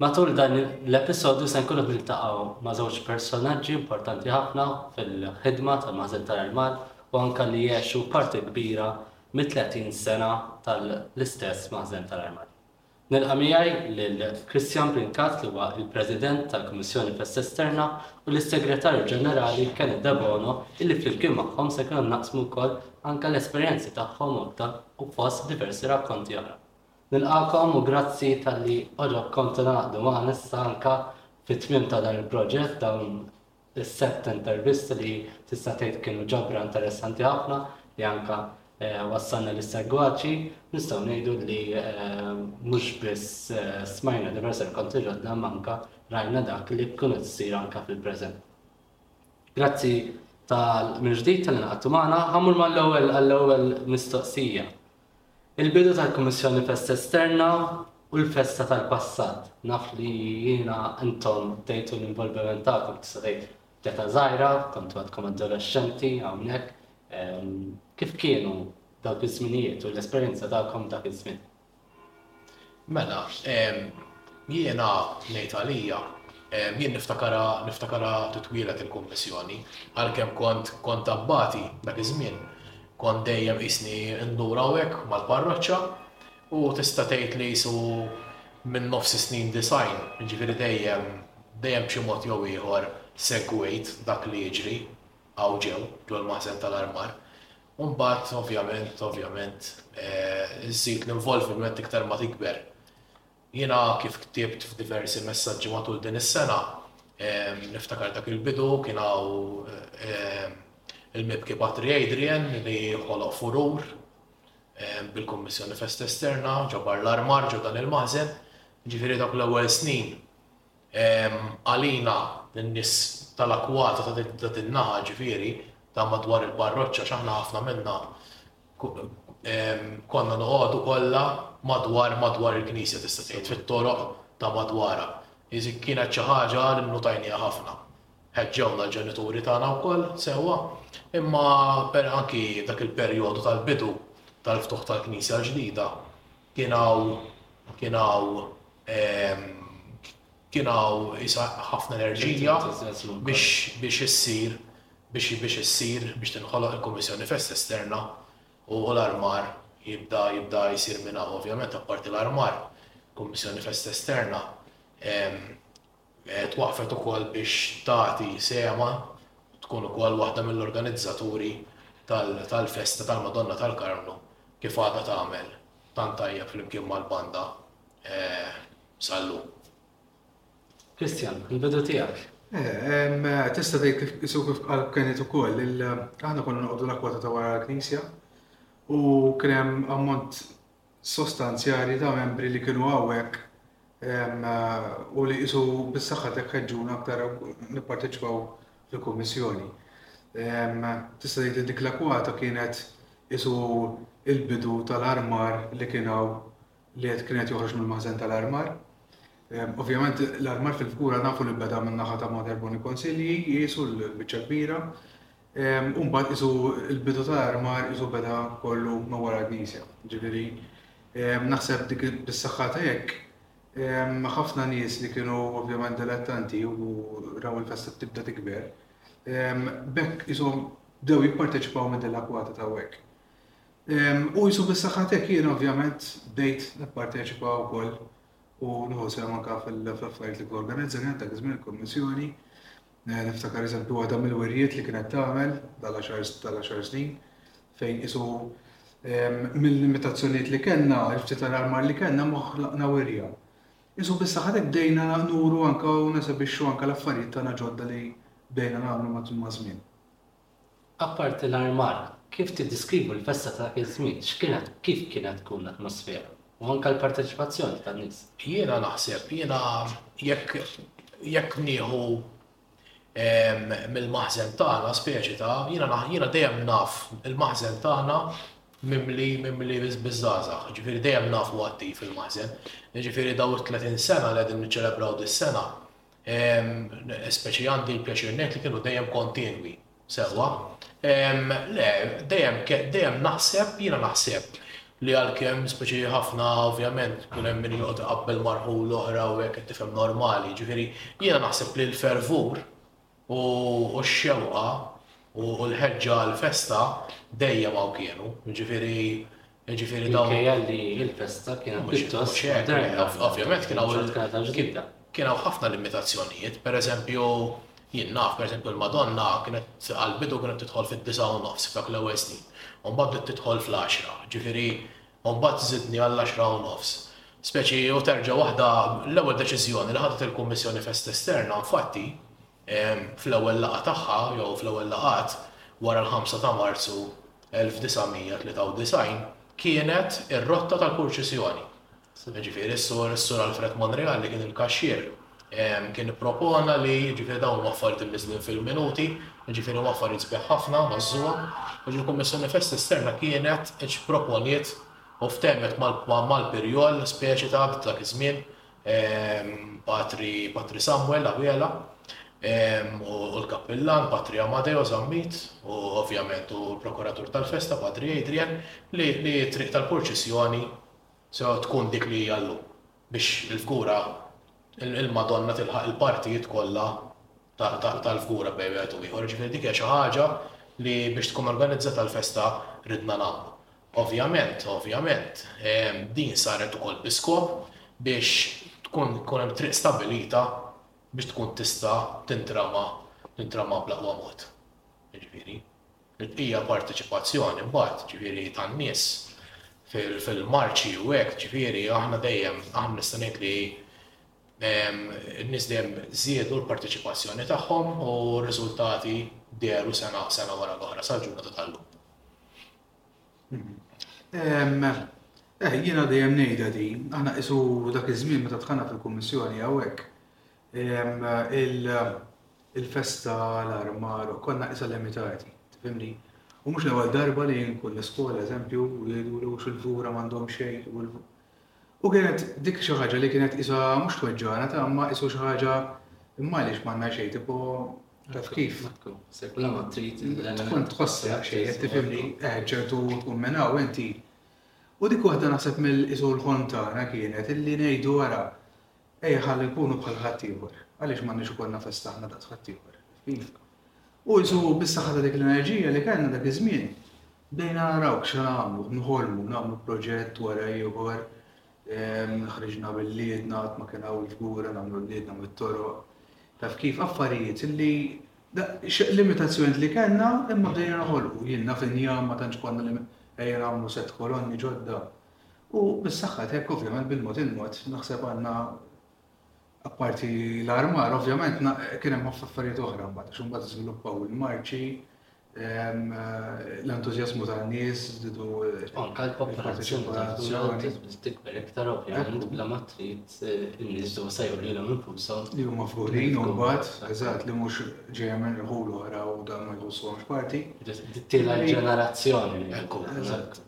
Matul dan l-episodju se nkunu qed niltaqgħu ma' żewġ personaġġi importanti ħafna fil-ħidma tal-Maħżen tal-Armad u anke li għexu parti kbira mit-30 sena tal-istess Maħżen tal-Armad. Nilqa' miegħi lil Christian Brincat li huwa l-President tal-Kummissjoni Festa Esterna u lis-Segretarju Ġenerali Kenneth Debono illi flimkien magħhom se jkollhom naqsmu wkoll anke l-esperjenzi tagħhom u anke fost diversi rakkonti oħra. Nilqagħkom u grazzi talli għoġobkom tingħaqdu magħna issa anke fit-tmiem ta' dan il-proġett, dawn is-sett ta' intervisti li tista' tgħid kienu ġabra interessanti ħafna li anke wassalna lis-segwaċi. Nistgħu ngħidu li mhux biss smajna diversi rkonti ġodda imma anke rajna dak li tkun qed issir anke fil-preżent. Grazzi ta' mill-ġdid talli naqadtu magħna. Ħa mmur mal-ewwel għall-ewwel mistoqsija. Il-bidu tal-Kummissjoni Pest Esterna u l-festa tal-passat. Naf li jiena intom bdejtu l-involviment tagħkom tista' tgħid f'età żgħira, kontu għadkom adolexxenti hawnhekk. Kif kienu dawk iż-żminijiet u l-esperjenza tagħkom dak iż-żmien? Mela, jiena ngħid għalija, jien niftakarha niftakarha titwieled il-Kummissjoni, għalkemm kont kont abbati dak iż-żmien, kont dejjem qisni ndur hawn hekk mal-parroċċa u tista' tgħid li qisu minn nofs is-snin disgħin, jiġifieri dejjem dejjem b'xi mod jew ieħor segwejt dak li jiġri hawn ġew, ġol-maħżen tal-armar. U mbagħad ovvjament, ovvjament, iżżid l-involviment iktar ma tikber. Jiena kif ktibt f'diversi messaġġi matul din is-sena, niftakar dak il-bidu kien hawn il-mibki patri Adrian li ħoloq furur bil-Kummissjoni Festa Esterna, ġabar l-armar ġo dan il-maħżen, jiġifieri dawk l-ewwel snin. Għalina, lin-nies tal-akwata ta' din naħa, ġifieri, ta' madwar il-parroċċa għax aħna ħafna minnha konna noqogħdu kollha madwar madwar il-knisja tista' tgħid, fit-toroq ta' madwarha. Jiġifieri kienet xi ħaġa li nnutajniha ħafna. Ħeġġewna l-ġenituri tagħna wkoll sewwa, imma anki dak il-perjodu tal-bidu tal-ftuħ tal-knisja l-ġdida, Kien hawn, kien hawn, kien hawn qisha ħafna enerġija biex biex issir, biex biex issir, biex tinħoloq il-Kummissjoni Festa Esterna u l-armar jibda jibda jsir minn hawn. Ovvjament apparti l-armar, Kummissjoni Festa Esterna, Twaqqfet ukoll biex tagħti sehemha u tkun ukoll waħda mill-organizzaturi tal-festa tal-Madonna tal-Karmnu kif għadha tagħmel tant tajjeb flimkien mal-banda sal-lum. Christian, il-bidu tiegħek. Tista' tgħid kif isu kif qal Kenneth ukoll il aħna konna noqogħdu l-akwata ta' wara l-knisja u kien hemm ammont sostanzjali ta' membri li kienu hawnhekk u li qisu bis-saħħa t'hekk ħeġġuna aktar nipparteċipaw fil-Kummissjoni. Tista' tgħid li dik l-akkwata kienet qisu l-bidu tal-armar li kien hawn li qed kien qed joħroġ mill-maħżen tal-armar. Ovvjament l-armar fil-Fgura nafu li beda min-naħa ta' Mater Boni Consilii, qisu l-biċċa l-kbira, U mbagħad qisu l-bidu tal-armar qisu beda kollu ma' wara l-knisja. Ġifieri naħseb dik bis-saħħa ta' hekk ħafna nies li kienu ovvjament dilettanti u raw il-festa tibda tikber, b'hekk qishom bdew jipparteċipaw minn din l-akkwata ta' hawnhekk. U qisu bis-saħħa ta' hekk jiena ovvjament bdejt nipparteċipa wkoll u nieħu sehem anke fl-affarijiet li kkorganizza kienet dak iż-żmien il-Kummissjoni. Niftakar eżempju waħda mill-wirjiet li kienet tagħmel tal-10 snin fejn qisu mill-limitazzjonijiet li kellna, ftit tal-armar li kellna ma ħlaqna wirja. Isu bissa ħadek bdejna nuru anka u nasabixxu anka l-affarijiet tagħna ġodda li bdejna nagħmlu ma' żmien. Apparti l-armar, kif tiddeskrivu l-festa ta' dak iż-żmien? X'kienet, kif kienet tkun l-atmosfera? U anke l-parteċipazzjoni tan-nies? Jiena naħseb, jiena jekk, jekk nieħu mill-maħżen tagħna, speċi ta', jiena, jiena dejjem naf il-maħżen tagħna mimli, mimli biż-żgħażagħ, jiġifieri dejjem naf u attiv il-maħżen. Jiġifieri dawn it-tletin sena li qegħdin niċċelebraw dis-sena, Speċi għandi l-pjaċir ngħid li kienu dejjem kontinwi. Sewwa? Le, dejjem, dejjem naħseb, jiena naħseb li għalkemm speċi ħafna ovvjament kien hemm min joqgħod iqabbel marħul l-oħra u hekk qed tifhem normali, jiġifieri jiena naħseb li l-fervur u x-xewqa u l-ħeġġa għall-festa dejjem hawn kienu, jiġifieri Ġifieri dawn. Minkejja li l-festa kienet pjuttost moderna. Ovvjament kien hawn kien hawn ħafna limitazzjonijiet. Pereżempju, jien naf, pereżempju, l-Madonna kienet għall-bidu kienet tidħol fid-disgħa u nofs f'dak l-ewwel snin. U mbagħad bdiet tidħol fl-għaxra. Ġifieri, u mbagħad żidni għall-għaxra u nofs. Speċi u terġa' waħda l-ewwel deċiżjoni li ħadet il-Kummissjoni Festa Esterna, infatti, fl-ewwel laqgħa tagħha jew fl-ewwel laqgħat wara l-ħamsa ta' Marzu 1993 kienet ir-rotta tal-purċissjoni. Jiġifieri s-Sur s-Sur Alfred Monreal li kien il-kaxxier kien ippropona li jiġifieri dawn huma affarijiet imniżżlin fil-minuti, jiġifieri huma affarijiet sbieħ ħafna ngħożżuhom, jiġifieri l-Kummissjoni Festa Esterna kienet proponiet u ftehmet mal-Pirjol speċi ta' dak iż-żmien Patri Patri Samuel Abela u l-Kappillan Patri Amadeo Zammit u ovvjament u l-Prokuratur tal-Festa Patri Adrian li li t-triq tal-purċissjoni se tkun dik li hija llum biex il-fgura il-Madonna tilħaq il-partijiet kollha tal-fgura bejn wieħed u ieħor. Jiġifieri dik hija xi ħaġa li biex tkun organizzata l-festa ridna nagħmlu. Ovvjament, ovvjament, din saret ukoll bi skop biex tkun tkun hemm triq stabbilita biex tkun tista' tintrama tintrama bl-aqwa mod. Jiġifieri, il-bqija parteċipazzjoni mbagħad, jiġifieri tan-nies fil fil-marċi u hekk, jiġifieri aħna dejjem aħna nista' ngħid li n-nies dejjem żiedu l-parteċipazzjoni tagħhom u r-riżultati dehru sena sena wara l-oħra sal-ġurnata tal-lum. Eh, jiena dejjem ngħidha di, aħna qisu dak iż-żmien meta tħanna fil-Kummissjoni hawnhekk. Il-festa l-armar konna qisha limitati, tifhimni. U mhux l-ewwel darba li nkun l-iskola eżempju u jgħidu li xulvura m'għandhom xejn U kienet dik xi ħaġa li kienet qisha mhux tweġġagħna ta' imma qisu xi ħaġa imma għaliex m'għandna xejn tipo taf kif. Sekula ma trid tkun tħossha xejn qed tifhimni eh ċertu tkun minn hawn inti. U dik waħda naħseb mill-qisu l-ħolm tagħna kienet illi ngħidu ara ejja ħalli nkunu bħal ħaddieħor għaliex m'għandniex ikollna festa aħna daqs ħaddieħor. U qisu bis-saħħa ta' dik l-enerġija li kellna dak iż-żmien Bdejna naraw x'nagħmlu, noħolmu, nagħmlu proġett wara ieħor, ħriġna bi wliedna, qatt ma kien hawn il-kbura nagħmlu wliedna mit-toroq, taf kif, affarijiet li, limitazzjonijiet li kellna imma bdejna noħolqu, jien naf injam ma tantx konna ejja nagħmlu sett kolonni ġodda u bis-saħħa t'hekk ovvjament bil-mod il-mod naħseb għandna Apparti l-armar, ovvjament, kien hemm ħafna affarijiet oħra mbagħad, għax imbagħad żviluppaw il-marċi, l-entużjażmu tan-nies żdiedu. Anke l-kooperazzjoni tal-komunità tikber iktar ovvjament bla ma trid in-nies ġewwa se juru lilhom infushom. Li huma faburin u mbagħad, eżatt, li mhux ġejja minn irħul oħra u dan ma jħossuhomx parti. Tittielet ġenerazzjoni. Eżatt.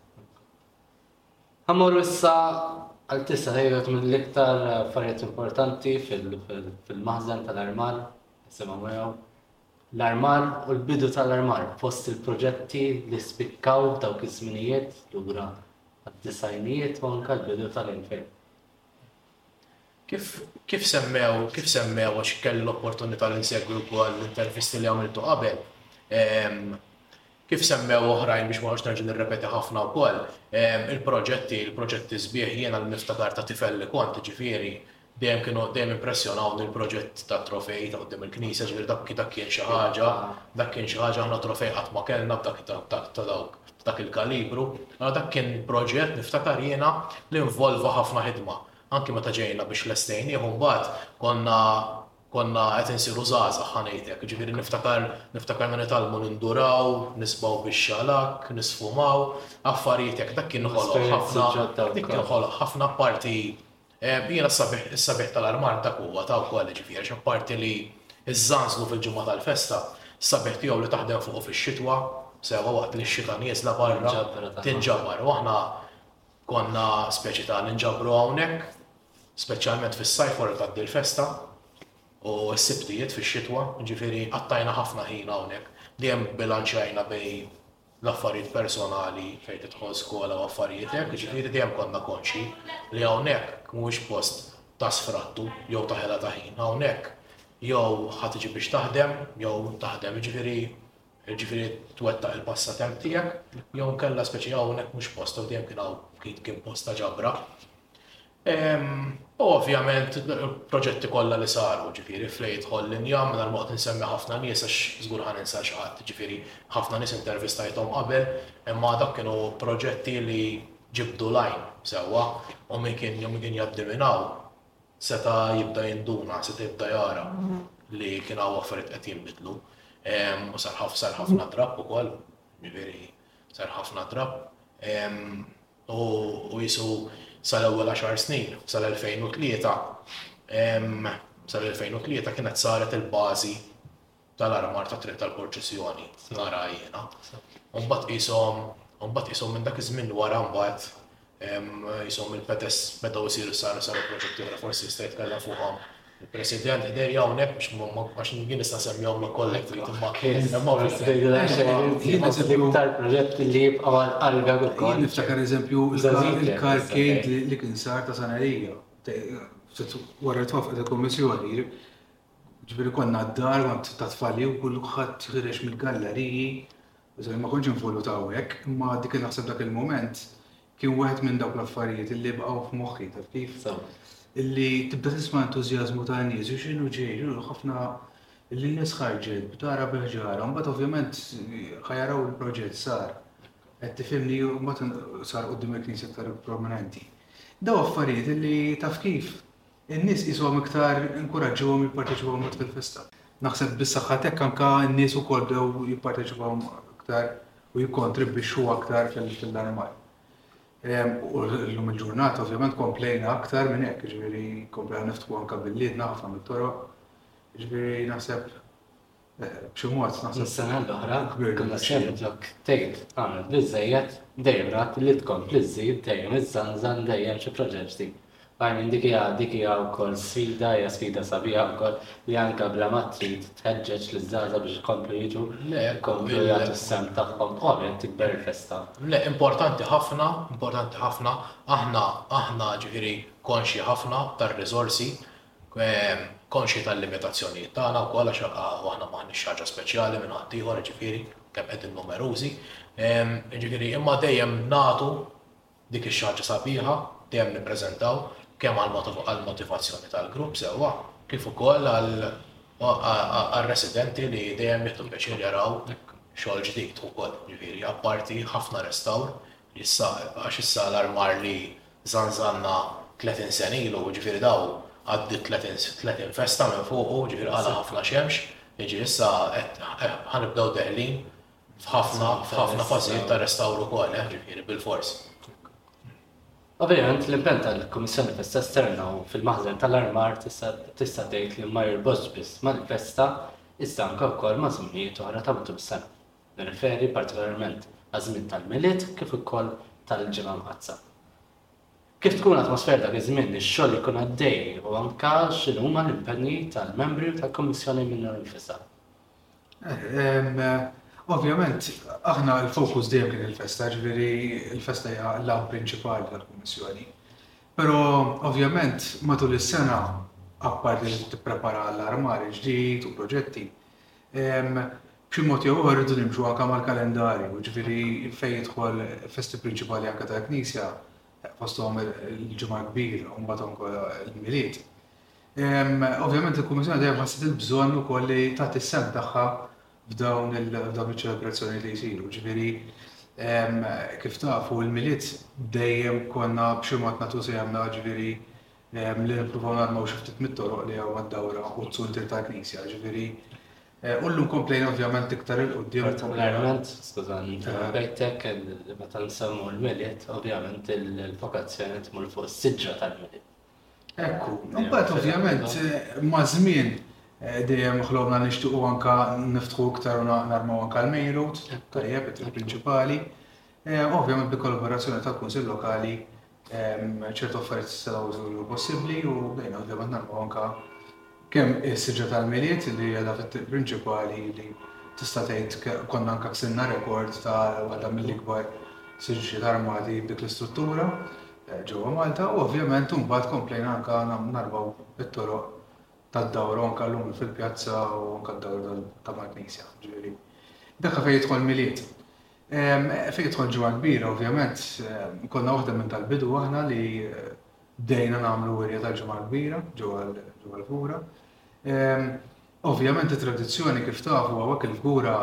Ħa mmorru issa għal tisa' ħejjet mill-iktar affarijiet importanti fil-maħżen tal-armar, nisimgħu miegħu. L-armar u l-bidu tal-armar fost il-proġetti li spikkaw f'dawk iż-żminijiet lura għad-disgħinijiet u anke l-bidu tal-2000. Kif semmew, kif semmew għax kelli l-opportunità li nsegwi wkoll l-intervisti li għamiltu qabel, kif semmew oħrajn biex ma noqgħodx nerġa' nirrepeti ħafna wkoll, il-proġetti, il-proġetti sbieħ jiena li niftakar ta' tifel li kont, jiġifieri, dejjem kienu, dejjem impressjonawni l-proġett tat-trofej ta' quddiem il-knisja, jiġifieri dak, dak kien xi ħaġa, dak kien xi ħaġa, aħna trofej qatt ma kellna b'dak, ta' dawk, ta' dak il-kalibru. Allura dak kien proġett, niftakar jiena, li involva ħafna ħidma. Anki meta ġejna biex lestejnieh u mbagħad konna konna qed insiru żgħażagħ ħa ngħid hekk. Jiġifieri niftakar niftakar li nitgħallmu ninduraw, nisbgħu bix-xalakk, nisfumaw, affarijiet hekk. Dak kien ħoloq ħafna dik kien ħoloq ħafna apparti jiena s-sabiħ is-sabiħ tal-armar dak huwa ta' wkoll jiġifieri għax apparti li ż-żanżlu fil-ġimgħa tal-festa, s-sabiħ tiegħu li taħdem fuqu fix-xitwa sewwa waqt li x-xita nieżla barra tinġabar u aħna Konna speċi ta' ninġabru hawnhekk, speċjalment fis-sajf wara li tgħaddi l-festa, u s-Sibtijiet fix-xitwa, jiġifieri qattajna ħafna ħin hawnhekk. Dejjem bbilanċjajna bejn l-affarijiet personali fejn tidħol skola u affarijiet hekk, jiġifieri dejjem konna konxji li hawnhekk mhuwiex post ta' sfrattu jew ta' ħela ta' ħin. Hawnhekk jew ħa tiġi biex taħdem jew taħdem, jiġifieri jiġifieri twettaq il-passatemp tiegħek, jew inkella speċi hawnhekk mhux post u dejjem kien hawn kien post ta' ġabra. U ovvjament proġetti kollha li saru, ġifieri Frej jidħol l-injam mingħajr ma noqgħod insemmi ħafna nies għax żgur ħa ninsa xi ħadd, ġifieri ħafna nies intervistajthom qabel, imma dawk kienu proġetti li ġibdu l-għajn sewwa u min kien jgħaddi minn hawn seta' jibda jinduna, seta' jibda jara li kien hawn affarijiet qed jinbidlu. U sar ħafna drapp ukoll, jiġifieri sar ħafna drapp. U qisu sal-ewwel għaxar snin, sal-2003, sal-2003 kienet saret il-bażi tal-armar tat-Triq tal-Purċissjoni, nara jiena. U mbagħad qishom, u mbagħad qishom minn dak iż-żmien wara mbagħad qishom il-petess bdew isiru saru saru proġetti oħra forsi jista' jitkellem fuqhom il-President ħdejja hawnhekk biex għax jien nista' nsemmihom kollha trid imma Jien iktar proġetti li jibqgħu għal qalbi wkoll. Jien niftakar eżempju il-karkejn li kien sar ta' San Elija wara t-twaffqa tal-Kummissjoni. Ġifieri konna d-dar kont ta' tfali u kulħadd ħireġ mill-galleriji, żgur ma kontx involuta hawnhekk, imma dik li naħseb dak il-mument kien wieħed minn dawk l-affarijiet illi baqgħu f'moħħi, taf kif? Illi tibda tisma' entużjażmu tan-nies u x'inhu ġej, x'inhu ħafna illi n-nies ħarġet b'darha bi ħġarha, imbagħad ovvjament ħa jaraw il-proġett sar, qed tifhimni, u mbagħad sar quddiem il-knisja aktar prominenti. Dawn affarijiet illi taf kif In-nies qishom iktar inkuraġġuhom jipparteċipaw mod fil-festa. Naħseb bis-saħħa t'hekk anke n-nies ukoll bdew jipparteċipaw iktar u jikkontribwixxu aktar fil-armar. U llum il-ġurnata ovvjament komplejna aktar minn hekk, jiġifieri komplejna niftħu anke bil-liedna ħafna mit-toroq. Jiġifieri naħseb B'xi mod naħseb. Mis-sena l-oħra, kull sena flok tgħid għamilt biżżejjed, dejjem rat li tkompli żżid dejjem iżżanżan dejjem xi proġett ġdid. U I mean dik hija dik hija wkoll sfida, hija sfida sabiħa wkoll li anke bla ma trid tħeġġeġ liż-żgħażagħ biex ikomplu jiġu, ikomplu jagħtu s-sehem tagħhom u ovvjament tikber il-festa. Le, importanti ħafna, importanti ħafna. Aħna, aħna ġifieri konxji ħafna tar-riżorsi Konxji tal-limitazzjonijiet tagħna wkoll għax aħna m'aħniex xi ħaġa speċjali minn ħaddieħor, jiġifieri kemm qegħdin numerużi. Jiġifieri imma dejjem nagħtu dik ix-xi ħaġa sabiħa, dejjem nippreżentaw kemm għall-motivazzjoni tal-grupp sewwa kif ukoll għar-residenti li dejjem jieħdu pjaċir jaraw xogħol ġdid ukoll, jiġifieri apparti ħafna restawr. Issa, għax issa l-armar li żanżanna tletin sena ilu, jiġifieri daw għaddiet tletin tletin festa minn fuqu, jiġifieri qala' ħafna xemx, jiġi issa qed ħa nibdew deħlin f'ħafna f'ħafna fażijiet ta' restawr ukoll, eh, jiġifieri bilfors. Ovvjament, l-impenn tal-Kummissjoni Festa Esterna u fil-maħżen tal-armar tista' tista' tgħid li ma jorbotx biss mal-festa iżda anke wkoll ma' żminijiet oħra ta' matul is-sena. nirreferi partikolarment għaż-żmien tal-Milied kif ukoll tal-Ġimgħa Mqaddsa. Kif tkun l-atmosfera dak iż-żmien, ix-xogħol li jkun għaddej u anke x'inhuma l-impenji tal-membri u tal-Kummissjoni minnhom innfisha. Ovvjament, aħna l-fokus dejjem kien il-festa, ġifieri l-festa hija l-għan prinċipali tal-Kummissjoni. Però ovvjament matul is-sena, apparti li tipprepara għall-armar il-ġdid u proġetti, B'xi mod jew ieħor irridu nimxu anke mal-kalendarju, jiġifieri fejn jidħol festi prinċipali anke tal-Knisja, fosthom il-Ġimgħa l-Kbira u mbagħad anke l-Milied. Ovvjament il-Kummissjoni dejjem ħasset il-bżonn ukoll li tagħti s-sehem tagħha f'dawn iċ-ċelebrazzjonijiet li jsiru. Jiġifieri kif tafu l-Milied dejjem konna b'xi mod nagħtu sehemna, jiġifieri li nippruvaw nagħlmaw xi ftit mit-toroq li hawn mad-dawra u t-tsuntier tal-Knisja, jiġifieri, u llum komplejna ovvjament iktar 'il quddiem. Partikolarment, skużani, interrompejtek, meta nsemmu l-Milied, ovvjament il-fokazzjoni tmur fuq is-siġra tal-Milied. Ekku, imbagħad ovvjament maż-żmien dejjem ħlomna nixtiequ anke niftħu iktar u nagħlmaw anke l-main road, tajjeb, it-triq prinċipali. Ovvjament bi kollaborazzjoni tal-Kunsill Lokali ċertu affarijiet setgħu jsiru possibbli u bdejna ovvjament nagħmlu anke kemm is-siġra tal-Milied li hija l-avventura prinċipali li tista' tgħid konna anke ksirna rekord ta' waħda mill-ikbar siġriet armati b'dik l-istruttura ġewwa Malta u ovvjament imbagħad komplejna anke narbgħu t-toroq tad-dawra u anke llum fil-pjazza u anke d-dawra ta' mal-Knisja. Ġifieri, dak fejn jidħol Milied. Fejn jidħol ġimgħa kbira, ovvjament, konna waħda minn tal-bidu aħna li bdejna nagħmlu wirja tal-Ġimgħa l-Kbira ġewwa l-Fgura. Ovvjament it-tradizzjoni kif tafu hawnhekk il-Fgura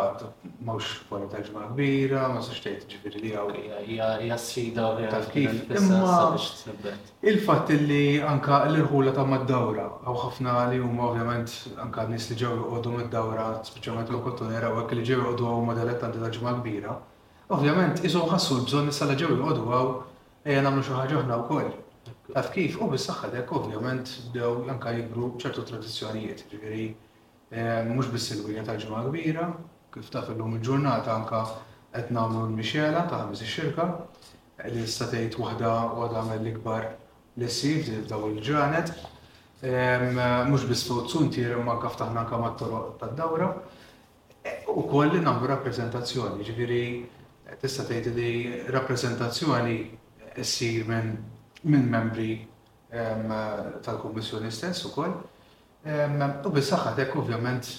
m'hawnx kwalità tal-Ġimgħa l-Kbira, ma tistax tgħid ġifieri li hawn. Hija sfida ovvjament. Taf kif. Imma Il-fatt li anke l-irħula ta' mad-dawra, hawn ħafna li huma ovvjament anke nies li ġew joqogħdu mid-dawra spiċċalment lokotunera u hekk li ġew joqogħdu hawn huma dilettanti ta' ġimgħa kbira, ovvjament qishom ħassu l-bżonn issa la ġew joqogħdu hawn ejja nagħmlu xi ħaġa aħna wkoll. Taf kif? U bis-saħħa t'hekk ovvjament bdew anke jikbru ċertu tradizzjonijiet, jiġifieri mhux biss il-wirja tal-ġimgħa kbira, kif taf illum il-ġurnata anke qed nagħmlu l-mixgħela ta' ħamis ix-xirka, li tista' tgħid waħda u tagħmel l-ikbar li ssir din f'dawn il-ġranet, mhux biss f'Awzun Tir imma anke ftaħna anke mat-toroq tad-dawra, ukoll li nagħmlu rappreżentazzjoni, jiġifieri tista' tgħid li rappreżentazzjoni ssir minn membri tal-Kummissjoni stess ukoll u bis-saħħa t'hekk ovvjament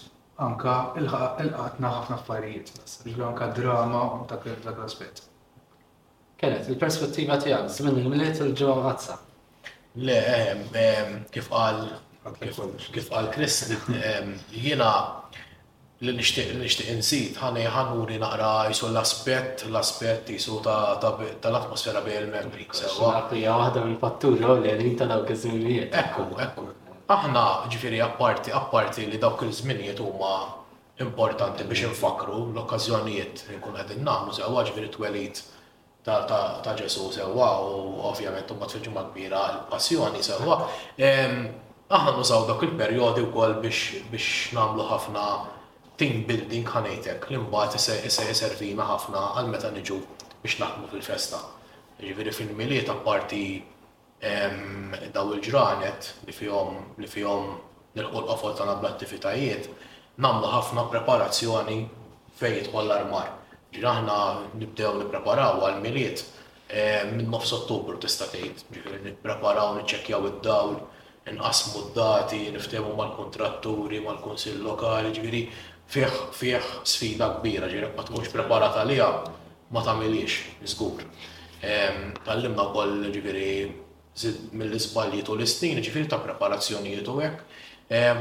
anke lħaqna ħafna affarijiet, anke d-drama u dak l-aspett. Kenneth, il-perspettiva tiegħek żmien il-Milied u l-Ġimgħa Mqaddsa. Le, kif qal kif qal Chris, jiena li nixtieq nixtieq insid ħani ħanuri naqra jisu l-aspett l-aspett jisu tal-atmosfera bejn il-membri. Sewa hija waħda mill-fatturi ewlenin ta' dawk iż-żminijiet. Ekku, ekku. Aħna ġifieri apparti apparti li dawk il-żminijiet huma importanti biex infakkru l-okkażjonijiet li nkunu qegħdin nagħmlu sewwa, jiġifieri t-twelid ta' Ġesù sewwa u ovvjament imbagħad fil-Ġimgħa l-Kbira l-Passjoni sewwa. Aħna nużaw dawk il-perjodi wkoll biex nagħmlu ħafna team building ħa ngħidlek li mbagħad se jservina ħafna għal meta niġu biex naħdmu fil-festa. Jiġifieri fil-Milied apparti dawn il-ġranet li fihom li fihom nilħqu l-qofol tagħna bl-attivitajiet, nagħmlu ħafna preparazzjoni fejn jidħol l-armar. Ġifieri aħna nibdew nippreparaw għall-Milied minn nofs Ottubru tista' tgħid. Ġifieri nippreparaw, niċċekkjaw id-dawl, inqassmu d-dati, niftehmu mal-kuntratturi, mal-Kunsill Lokali, ġifieri fih fih sfida kbira, ġifieri jekk ma tkunx preparat għaliha ma tagħmilhiex, żgur. Tgħallimna wkoll jiġifieri żied mill-iżbalji tul is-snin, jiġifieri ta' preparazzjonijiet u hekk,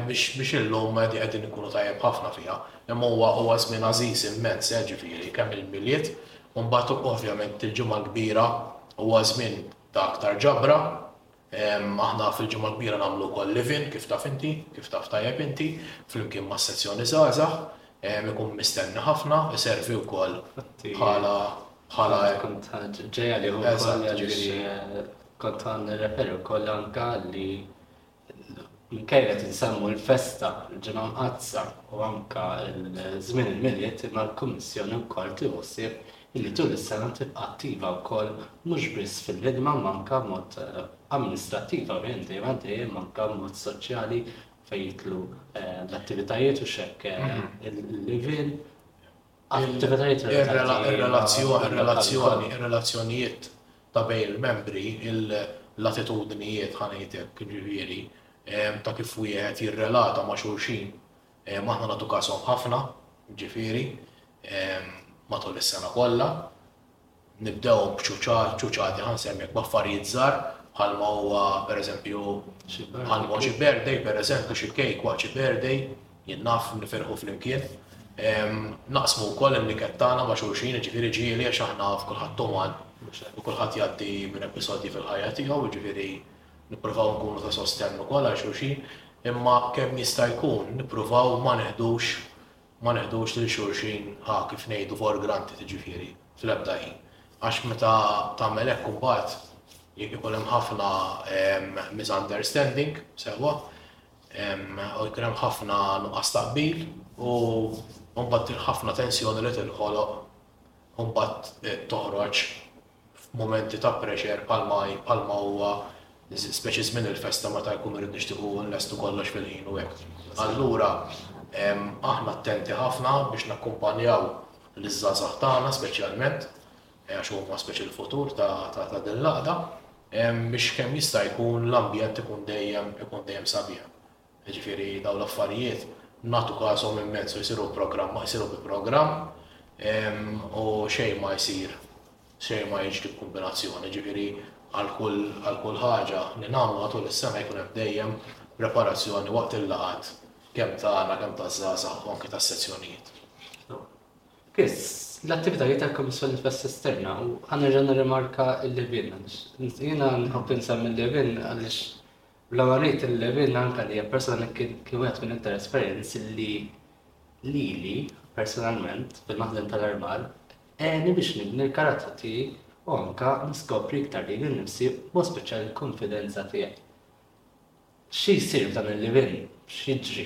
biex illum qegħdin inkunu tajjeb ħafna fiha. Imma huwa żmien għażiż immens jiġifieri kemm il-Milied u mbagħad ovvjament il-Ġimgħa l-Kbira huwa żmien ta' aktar ġabra, Aħna fil-Ġimgħa l-Kbira nagħmlu wkoll live-in, kif taf inti, kif taf tajjeb inti, flimkien mas-sezzjoni żgħażagħ. Ikun mistenni ħafna, iservi wkoll bħala, bħala. Kont ġej għalih ukoll, ġifieri kont ħa nirreferi wkoll anke li Minkejja li qed insemmu l-festa, il-Ġimgħa Mqaddsa u anke żmien il-Milied imma l-Kummissjoni wkoll tieħu ħsieb illi tul is-sena tibqa' attiva wkoll mhux biss fil-ħidma imma anke b'mod amministrattiva ovvjament dejjem għaddejja imma anke b'mod soċjali fejn jidħlu l-attivitajiet u x'hekk il-levien ir-relazzjoni, ir-relazzjonijiet ta' bejn il-membri, l-attitudnijiet, ħa ngħid hekk, jiġifieri, ta' kif wieħed jirrelata ma' xulxin, aħna nagħtu kashom ħafna, jiġifieri, matul is-sena kollha. Nibdewhom b'ċuċat, ċuċat diħa nsemmilek b'affarijiet żgħar bħalma huwa pereżempju bħalma hu xi birthday pereżempju, xi cake waqt xi birthday, jien naf nifirħu flimkien. Naqsmu wkoll in-niket tagħna ma' xulxin, jiġifieri ġieli għax aħna kulħadd uman u kulħadd jgħaddi minn episodji fil-ħajja tiegħu, jiġifieri nippruvaw nkunu ta' sostenn ukoll għal xulxin, imma kemm jista' jkun nippruvaw ma neħdux ma neħdux lil xulxin ħa kif ngħidu for granted jiġifieri fl-ebda ħin għax meta tagħmel hekk imbagħad ikun hemm ħafna misunderstanding sewwa u jkun hemm ħafna nuqqas ta' qbil u mbagħad ħafna tensjoni li tinħoloq u mbagħad toħroġ f'mumenti ta' pressure bħalma bħalma huwa speċi żmien il-festa meta jkun irid nixtiequ nlestu kollox fil-ħin u hekk. Allura aħna attenti ħafna biex nakkumpanjaw liż-żgħażagħ tagħna speċjalment għax huma speċi l-futur ta' ta' ta' din l-għaqda biex kemm jista' jkun l-ambjent ikun dejjem ikun dejjem sabiħ. Jiġifieri dawn l-affarijiet nagħtu kashom immens u jsiru b'programma, jsiru bi programm u xejn ma jsir, xejn ma jiġri b'kumbinazzjoni. Jiġifieri għal kull għal kull ħaġa li nagħmlu matul is-sena jkun hemm dejjem preparazzjoni waqt il-laqgħat kemm tagħna, kemm taż-żgħażagħ u anke tas-sezzjonijiet. Chris, l-attivitajiet tal-Kummissjoni tfisser stenna u ħa nerġa' nirrimarka l-live-in għaliex jiena nħobb insemmi l-live-in għaliex Bla ma ngħid li Rin anke li hija persuna li kien kien wieħed minn iktar esperjenzi li lili personalment fil-maħżen tal-armar għeni biex nibni l-karattru tiegħi u anke niskopri iktar lili nnifsi b'mod speċjali l-kunfidenza tiegħi. Xi jsir f'dan il-live-in, x'jiġri,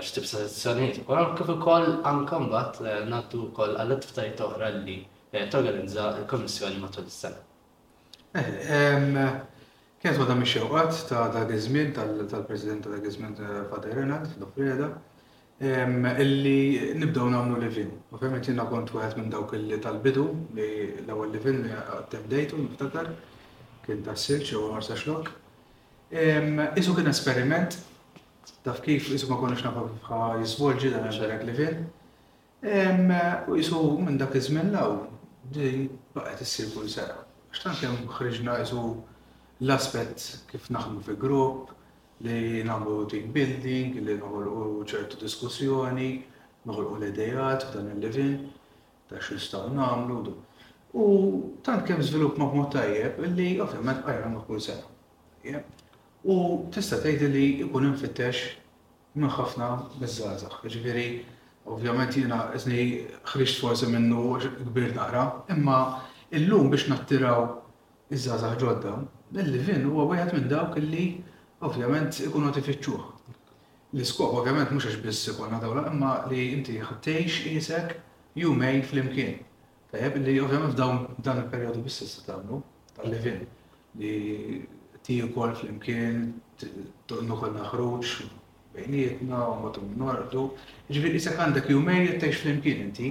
x'tip ta' sessjonijiet u kif ukoll anke mbagħad ngħaddu wkoll għall-attivitajiet oħra li torganizza l-Kummissjoni matul is-sena. Kienet waħda mix-xewqat ta' dak iż-żmien tal-President ta' dak iż-żmien Father Renald Loffrieda illi nibdew nagħmlu live-in. Ovvjament jiena kont wieħed minn dawk illi tal-bidu li l-ewwel live-in li attendejtu niftakar kien ta' Silġ ġewwa Marsaxlokk. Qisu kien esperiment, taf kif, qisu ma konniex nafu kif ħa jiżvolġi dan il-live-in. U qisu minn dak iż-żmien 'l hawn din baqgħet issir kull sena. Għax tant kemm ħriġna qisu l-aspett kif naħdmu fi grupp, li nagħmlu team building, li noħolqu ċertu diskussjoni, noħolqu l-ideat f'dan il-live-in ta' x'nistgħu nagħmlu. U tant kemm żviluppna b'mod tajjeb li ovvjament bqajna nagħmluh kull sena. U tista' tgħid li jkun imfittex Minn ħafna miż-żgħażagħ. Jiġifieri ovvjament jiena isni ħriġt forsi minnu għax kbirt naqra, imma illum biex nattiraw iż-żgħażagħ ġodda, il-Livin huwa wieħed minn dawk li ovvjament ikunu qed ifittxuh. L-iskop ovvjament mhux għax biss ikollna dawra imma li inti tgħix qisek jumejn flimkien. Tajjeb li ovvjament f'dawn dan il-perjodu biss tista' tagħmlu, tal-live-in, li tieku wkoll flimkien, tgħinu wkoll naħruġ bejnietna u mbagħad immorru norqdu. Jiġifieri qisek għandek jumejn li tgħix flimkien inti.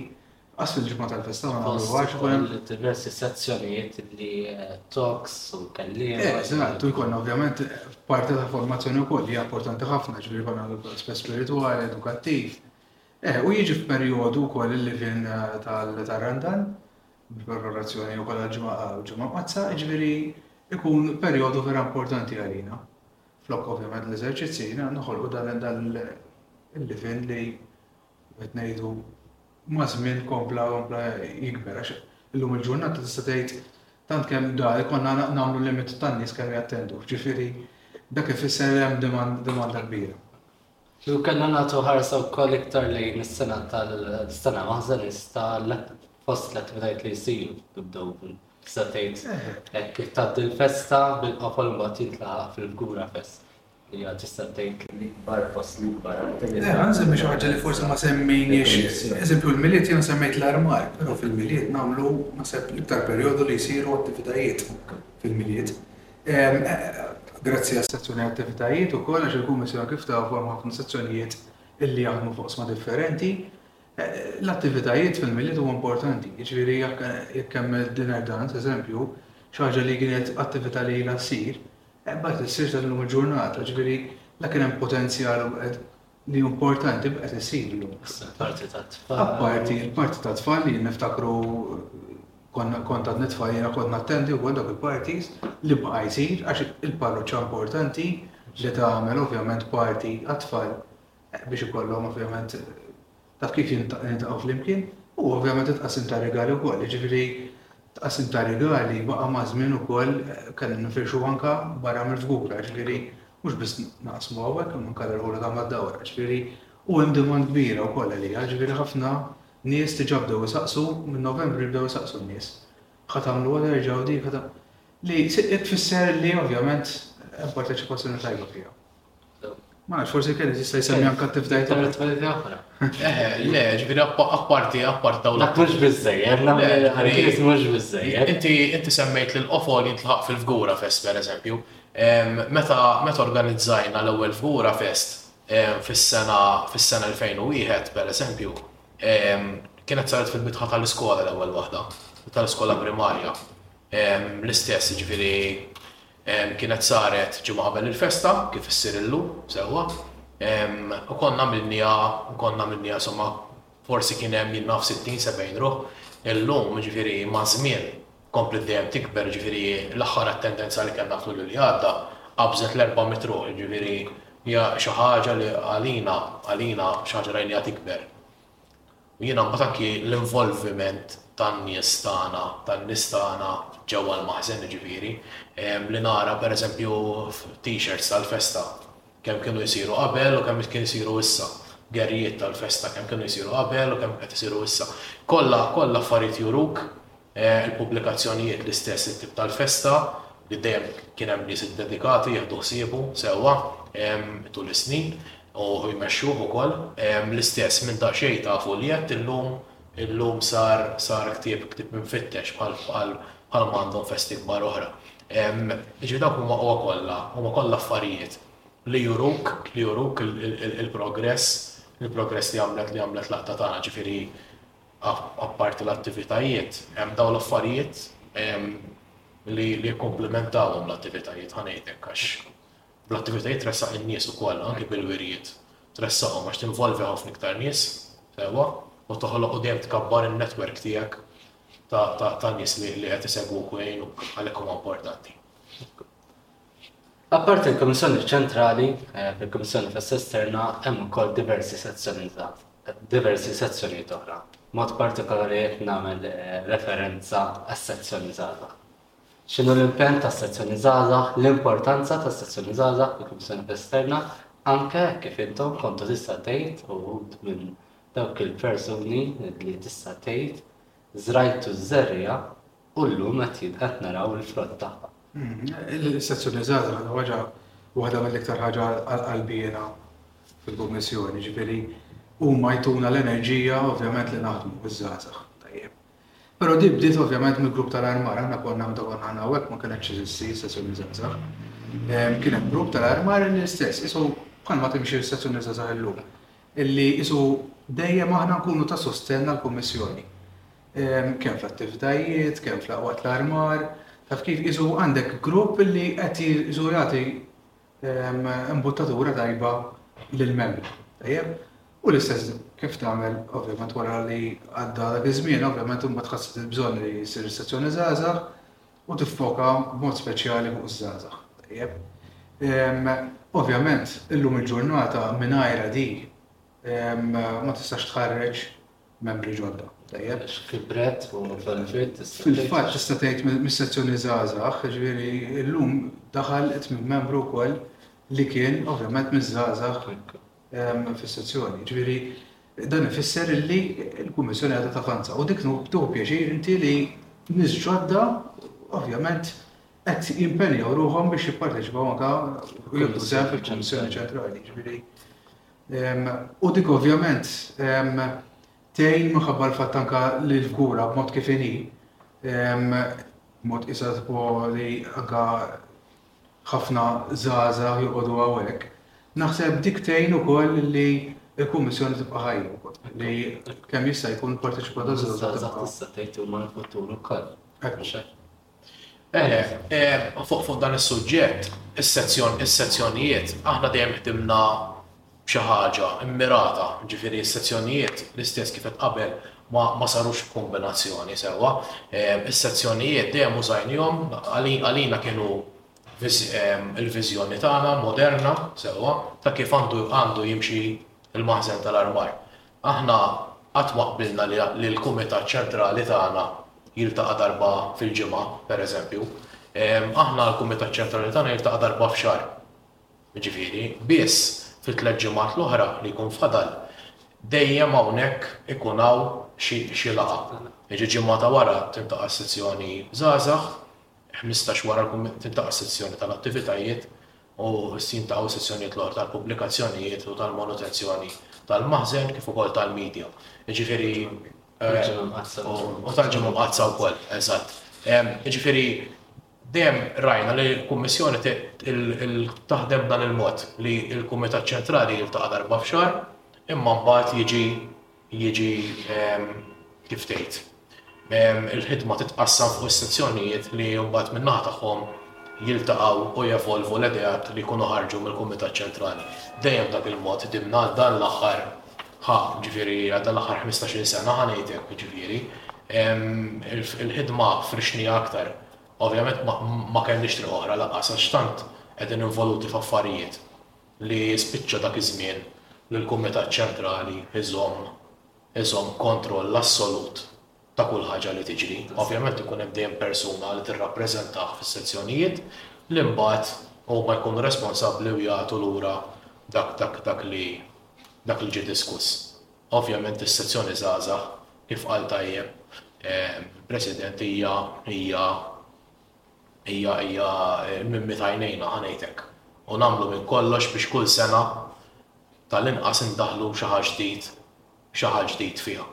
Qas fil-ġimgħa tal-festa ma nagħmlu għax ikun hemm diversi sezzjonijiet li eh, talks u kelliem. Eh, eżatt, u jkollna ovvjament parti ta' formazzjoni wkoll li hija importanti ħafna, ġifieri konna spess spiritwali, edukattiv. Eh, u jiġi f'perjodu wkoll il-livin tal-Randan, bil-preparazzjoni wkoll għall-Ġimgħa Mqaddsa, jiġifieri jkun perjodu vera importanti għalina. Flok ovvjament l-eżerċizzji jiena noħolqu dan il-livin li qed ngħidu ma' żmien kompla kompla jikber għax illum il-ġurnata tista' tgħid tant kemm da jkollna nagħmlu limit tan-nies kemm jattendu, jiġifieri dak ifisser li hemm domanda kbira. Kieku kellna nagħtu ħarsa wkoll iktar lejn is-sena tal-sena maħżenista fost l-attivitajiet li jsiru jibdew tista' tgħid hekk kif tgħaddi l-festa bil-qofol mbagħad jintlaħaq fil-Fgura Fest li hija tista' tgħid l-ikbar fost l-ikbar attivitajiet. Ejja, nsemmi xi ħaġa li forsi ma semmejniex. Eżempju l-Milied jiena semmejt l-Armar, però fil-Milied nagħmlu naħseb l-iktar perjodu li jsiru attivitajiet fil-Milied. Grazzi għas-sezzjoni Attivitajiet ukoll għax il-Kummissjoni kif tafu hemm ħafna sezzjonijiet illi jaħdmu f'oqsma differenti. L-attivitajiet fil-Milied huwa importanti, jiġifieri jekk hemm il-Dinner Dance, eżempju, xi ħaġa li kienet attività li ilha ssir, baqgħet issir sal-lum il-ġurnata, jiġifieri la kien hemm potenzjal li importanti b'qed isiru. Issa l-parti tat-tfal. Apparti l-parti tat-tfal li jien niftakru konna kont għadni tfal jiena kont nattendi wkoll dak il-parties li bqa' jsir għax il-parroċċa importanti li tagħmel ovvjament party għat-tfal biex ikollhom ovvjament Taf kif jintaqgħu flimkien? U ovvjament it-tqassim tar-rigali wkoll. Jiġifieri t-tqassim tar-rigali baqa' maż-żmien ukoll kellna nifirxuh anke barra mill-fgura. Jiġifieri mhux biss naqsmu hawnhekk imma anke nilħqulek hawn mad-dawra. Jiġifieri u hemm demand kbira wkoll għaliha. Jiġifieri ħafna nies diġà bdew isaqsu, minn Novembru jibdew isaqsu n-nies. Ħa tagħmluha terġgħu din, ħa tagħmlu. Li tfisser li ovvjament hemm parteċipazzjoni tajba fiha. Ma nafx, forsi kelli tista' jsemmi anke t-tifdajt oħra. Tifdajt oħra. Eħe, le, ġifieri apparti, apparti dawn. Dak mhux biżejjed, dak mhux biżejjed. Inti inti semmejt li l-qofol jintlaħaq fil-Fgura Fest pereżempju. Meta meta organizzajna l-ewwel Fgura Fest fis-sena fis-sena 2001 pereżempju, kienet saret fil-bitħa tal-iskola l-ewwel waħda, tal-iskola primarja. L-istess, jiġifieri Kienet saret ġimgħa qabel il-festa, kif issir illum, sewwa, u konna għamilnieha, u konna għamilnieha, insomma, forsi kien hemm, jien naf, sittin, sebgħin ruħ. Illum, jiġifieri, maż-żmien, kompliet dejjem tikber, jiġifieri, l-aħħar attendenza li kellna f'Lulju li għadda, qabżet l-erba' mitt ruħ, jiġifieri, hija xi ħaġa li għalina, għalina, xi ħaġa rajnieha tikber. U jiena mbagħad anki l-involviment tan-nies tagħna, tan-nies tagħna ġewwa l-maħżen jiġifieri, li nara pereżempju t-t-shirts tal-festa kemm kienu jsiru qabel u kemm qed isiru issa, gerrijiet tal-festa kemm kienu jsiru qabel u kemm qed isiru issa. Kollha, kollha affarijiet juruk Il-pubblikazzjonijiet l-istess it-tip tal-festa li dejjem kien hemm nies iddedikati jieħdu ħsiebu sewwa tul is-snin u jmexxuh ukoll. L-istess minn daqsxejn tafu li għedt illum illum sar sar ktieb ktieb imfittex bħal bħal bħal ma għandhom festi kbar oħra. Jiġifieri dawk huma huwa kollha huma kollha affarijiet li juruk li juruk il-progress il-progress li għamlet li għamlet l-għaqda tagħna ġifieri Apparti l-attivitajiet, hemm dawn l-affarijiet li jikkumplimentawhom l-attivitajiet, ħa ngħid hekk, għax bl-attivitajiet tressaq lin-nies ukoll, anki bil-wirjiet tressaqhom għax tinvolvi ħafna iktar nies, sewwa, u toħloq u dejjem tkabbar in-network tiegħek ta' nies li qed isegwuk u jgħinuk, għalhekk huma importanti. Apparti l-Kummissjoni Ċentrali, fil-Kummissjoni Festa Esterna hemm ukoll diversi sezzjonijiet oħra. B'mod partikolari qed nagħmel referenza għas-sezzjoni Żgħażagħ. X'inhu l-impenn tas-sezzjoni Żgħażagħ, l-importanza tas-sezzjoni Żgħażagħ fil-Kummissjoni Festa Esterna anke hekk kif intom kontu tista' tgħid uħud minn dawk il-persuni li tista' tgħid żrajtu ż-żerriegħa u llum qed naraw il-frott tagħha. Is-sezzjoni żgħażagħ ħaġa waġa waħda mill-iktar ħaġa għal qalbi jiena fil-Kummissjoni, jiġifieri huma jtuna l-enerġija ovvjament li naħdmu biż-żgħażagħ tajjeb. Però din bdiet ovvjament mill-grupp tal-armar, aħna konna meta konna aħna hawnhekk ma kinetx teżisti s-sezzjoni żgħażagħ. Kien hemm grupp tal-armar li l-istess qisu bħalma timxi s-sezzjoni żgħażagħ illum, illi qisu dejjem aħna nkunu ta' sostenn għall-Kummissjoni. kemm fl-attivitajiet, kemm fl-waqt l-armar, taf kif isu għandek grupp li qed isu jagħti imbuttatura tajba lill-membri. Tajjeb? U l-istess kif tagħmel ovvjament wara li għadda dak iż-żmien, ovvjament imbagħad tħassib il-bżonn li jsir sezzjoni żgħażagħ u tiffoka b'mod speċjali fuq iż-żgħażagħ. Tajjeb? Ovvjament, illum il-ġurnata mingħajra di Ma tistax tħarreġ membri ġodda. Tajjeb. Kibret u tal-ġid tista' tgħid. Fil-fatt tista' tgħid mis-sezzjoni żgħażagħ, ġifieri llum daħal tmien membru wkoll li kien ovvjament miż-żgħażagħ fis-sezzjoni. Ġifieri dan ifisser li l-Kummissjoni għadha tavanza u dik tieħu pjaċir inti li nies ġodda ovvjament qed jimpenjaw ruħhom biex jipparteċipaw anke u jieħdu sehem fil-Kummissjoni Ċentrali. Ġifieri U dik ovvjament tgħin minħabba l-fatt anke li l-fgura b'mod kif inhi, b'mod qisha tipo li anke ħafna żgħażagħ joqogħdu hawnhekk, naħseb dik tgħin ukoll li l-Kummissjoni tibqa' ħajja wkoll, li kemm jista' jkun il-parteċipazzjoni taż-żgħażagħ tibqa'. Iż-żgħażagħ tista' tgħid huma l-futur ukoll, mhux hekk? Għalhekk, fuq dan is-suġġett, is-sezzjonijiet, aħna dejjem ħdimna b'xi ħaġa mmirata, jiġifieri s-sezzjonijiet, l-istess kif għedt qabel, ma sarux b'kombinazzjoni sewwa. Is-sezzjonijiet dejjem użajnihom, għalina kienu l-viżjoni tagħna moderna sewwa ta' kif għandu jimxi l-maħżen tal-armar. Aħna qatt ma qbilna li l-Kumitat Ċentrali tagħna jiltaqa' darba fil-ġimgħa, pereżempju. Aħna l-Kumitat Ċentrali tagħna jiltaqa' darba f'xahar. Jiġifieri, biss fit-tliet ġimgħat l-oħra li jkun fadal, dejjem hawnhekk ikun hawn xi laqgħa. Jiġi ġimgħa ta' wara tintaqa' s-sezzjoni żgħażagħ, ħmistax wara tintaqa' s-sezzjoni tal-attivitajiet. u s jintaqgħu s-sezzjonijiet l-oħra tal-pubblikazzjonijiet u tal-manutenzjoni tal-maħżen kif ukoll tal-media, jiġifieri, u tal-Ġimgħa Mqaddsa wkoll, eżatt. Jiġifieri, dejjem rajna li l-Kummissjoni taħdem b'dan il-mod li l-Kumitat Ċentrali jiltaqa' darba f'xahar imma mbagħad jiġi jiġi kif tgħid, il-ħidma titqassam fuq is-sezzjonijiet li mbagħad min-naħa tagħhom jiltaqgħu u jevolvu l-ideat li jkunu ħarġu mill-Kumitat Ċentrali. Dejjem b'dak il-mod dimna dan l-aħħar, ħa, jiġifieri għal dan l-aħħar ħmistax-il sena ħa ngħidlek, jiġifieri, il-ħidma frixniha aktar. Ovvjament ma kellniex triq oħra lanqas għax tant qegħdin involuti f'affarijiet li spiċċa dak iż-żmien li l-Kumitat Ċentrali jżomm iżomm kontroll assolut ta' kull ħaġa li tiġri. Ovvjament ikun hemm dejjem persuna li tirrappreżentah fis-sezzjonijiet li mbagħad huma jkunu responsabbli u jagħtu lura dak dak dak li dak li ġie diskuss. Ovvjament is-sezzjoni żgħażagħ kif qal tajjeb il-President hija hija Hija, hija l-mimmi t'għajnejna, ħa ngħidlek. U nagħmlu minn kollox biex kull sena tal-inqas indaħħlu xi ħa ġdid, xi ħa ġdid fiha.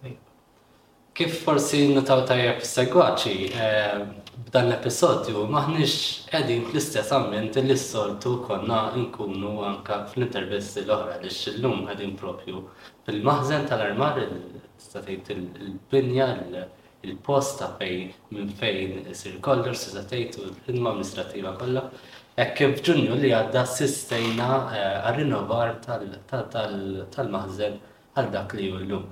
Tajjeb. Kif forsi nnutaw tajjeb is-segwaċi, b'dan l-episodju m'aħniex qegħdin fl-istess ambjent li s-soltu konna nkunu anke fl-intervisti l-oħra għaliex illum qegħdin proprju fil-maħżen tal-armar, tista' tgħid il-binja, il-post ta' fejn minn fejn isir kollox, tista' tgħid, u l-ħidma amministrattiva kollha, hekk kif f'Ġunju li għadda assistejna għar-rinnovar tal-maħżen għal dak li hu llum.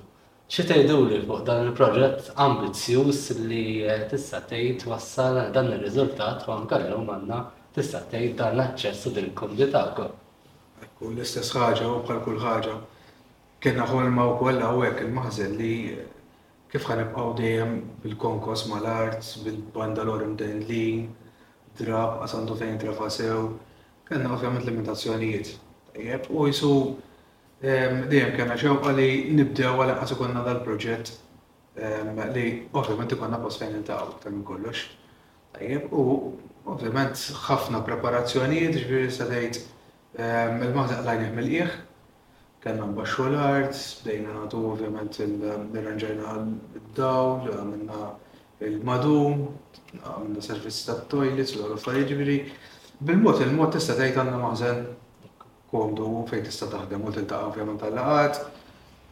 Xi tgħiduli fuq dan il-proġett ambizzjuż li tista' tgħid wassal għal dan ir-riżultat u anke llum għandna, tista' tgħid, dan l-aċċess u din il-kumdità wkoll? Ekku, l-istess ħaġa u bħal kull ħaġa, kellna ħolma wkoll hawn hekk il-maħżen li, Kif ħa nibqgħu dejjem bil-konkos mal-art, bil-bandalori mdendlin, drapp qas għandu fejn jitrefa' sew. Kellna ovvjament limitazzjonijiet, tajjeb, u qisu dejjem kellna xewqa li nibdew għal inqas ikollna dal-proġett li ovvjament ikollna post fejn niltaqgħu aktar minn kollox. Tajjeb, u ovvjament ħafna preparazzjonijiet, jiġifieri tista' tgħid Mill-Malta qlajnieh mill-qiegħ, kellna nbaxxu l-art, bdejna nagħtu ovvjament irranġajna d-dawl, għamilna l-madum, għamilna servizzi tat-toilets u dawn l-affarijiet, ġifieri bil-mod il-mod tista' tgħid għandna maħżen komdu fejn tista' taħdem u tiltaqa' ovvjament għal-laqgħat.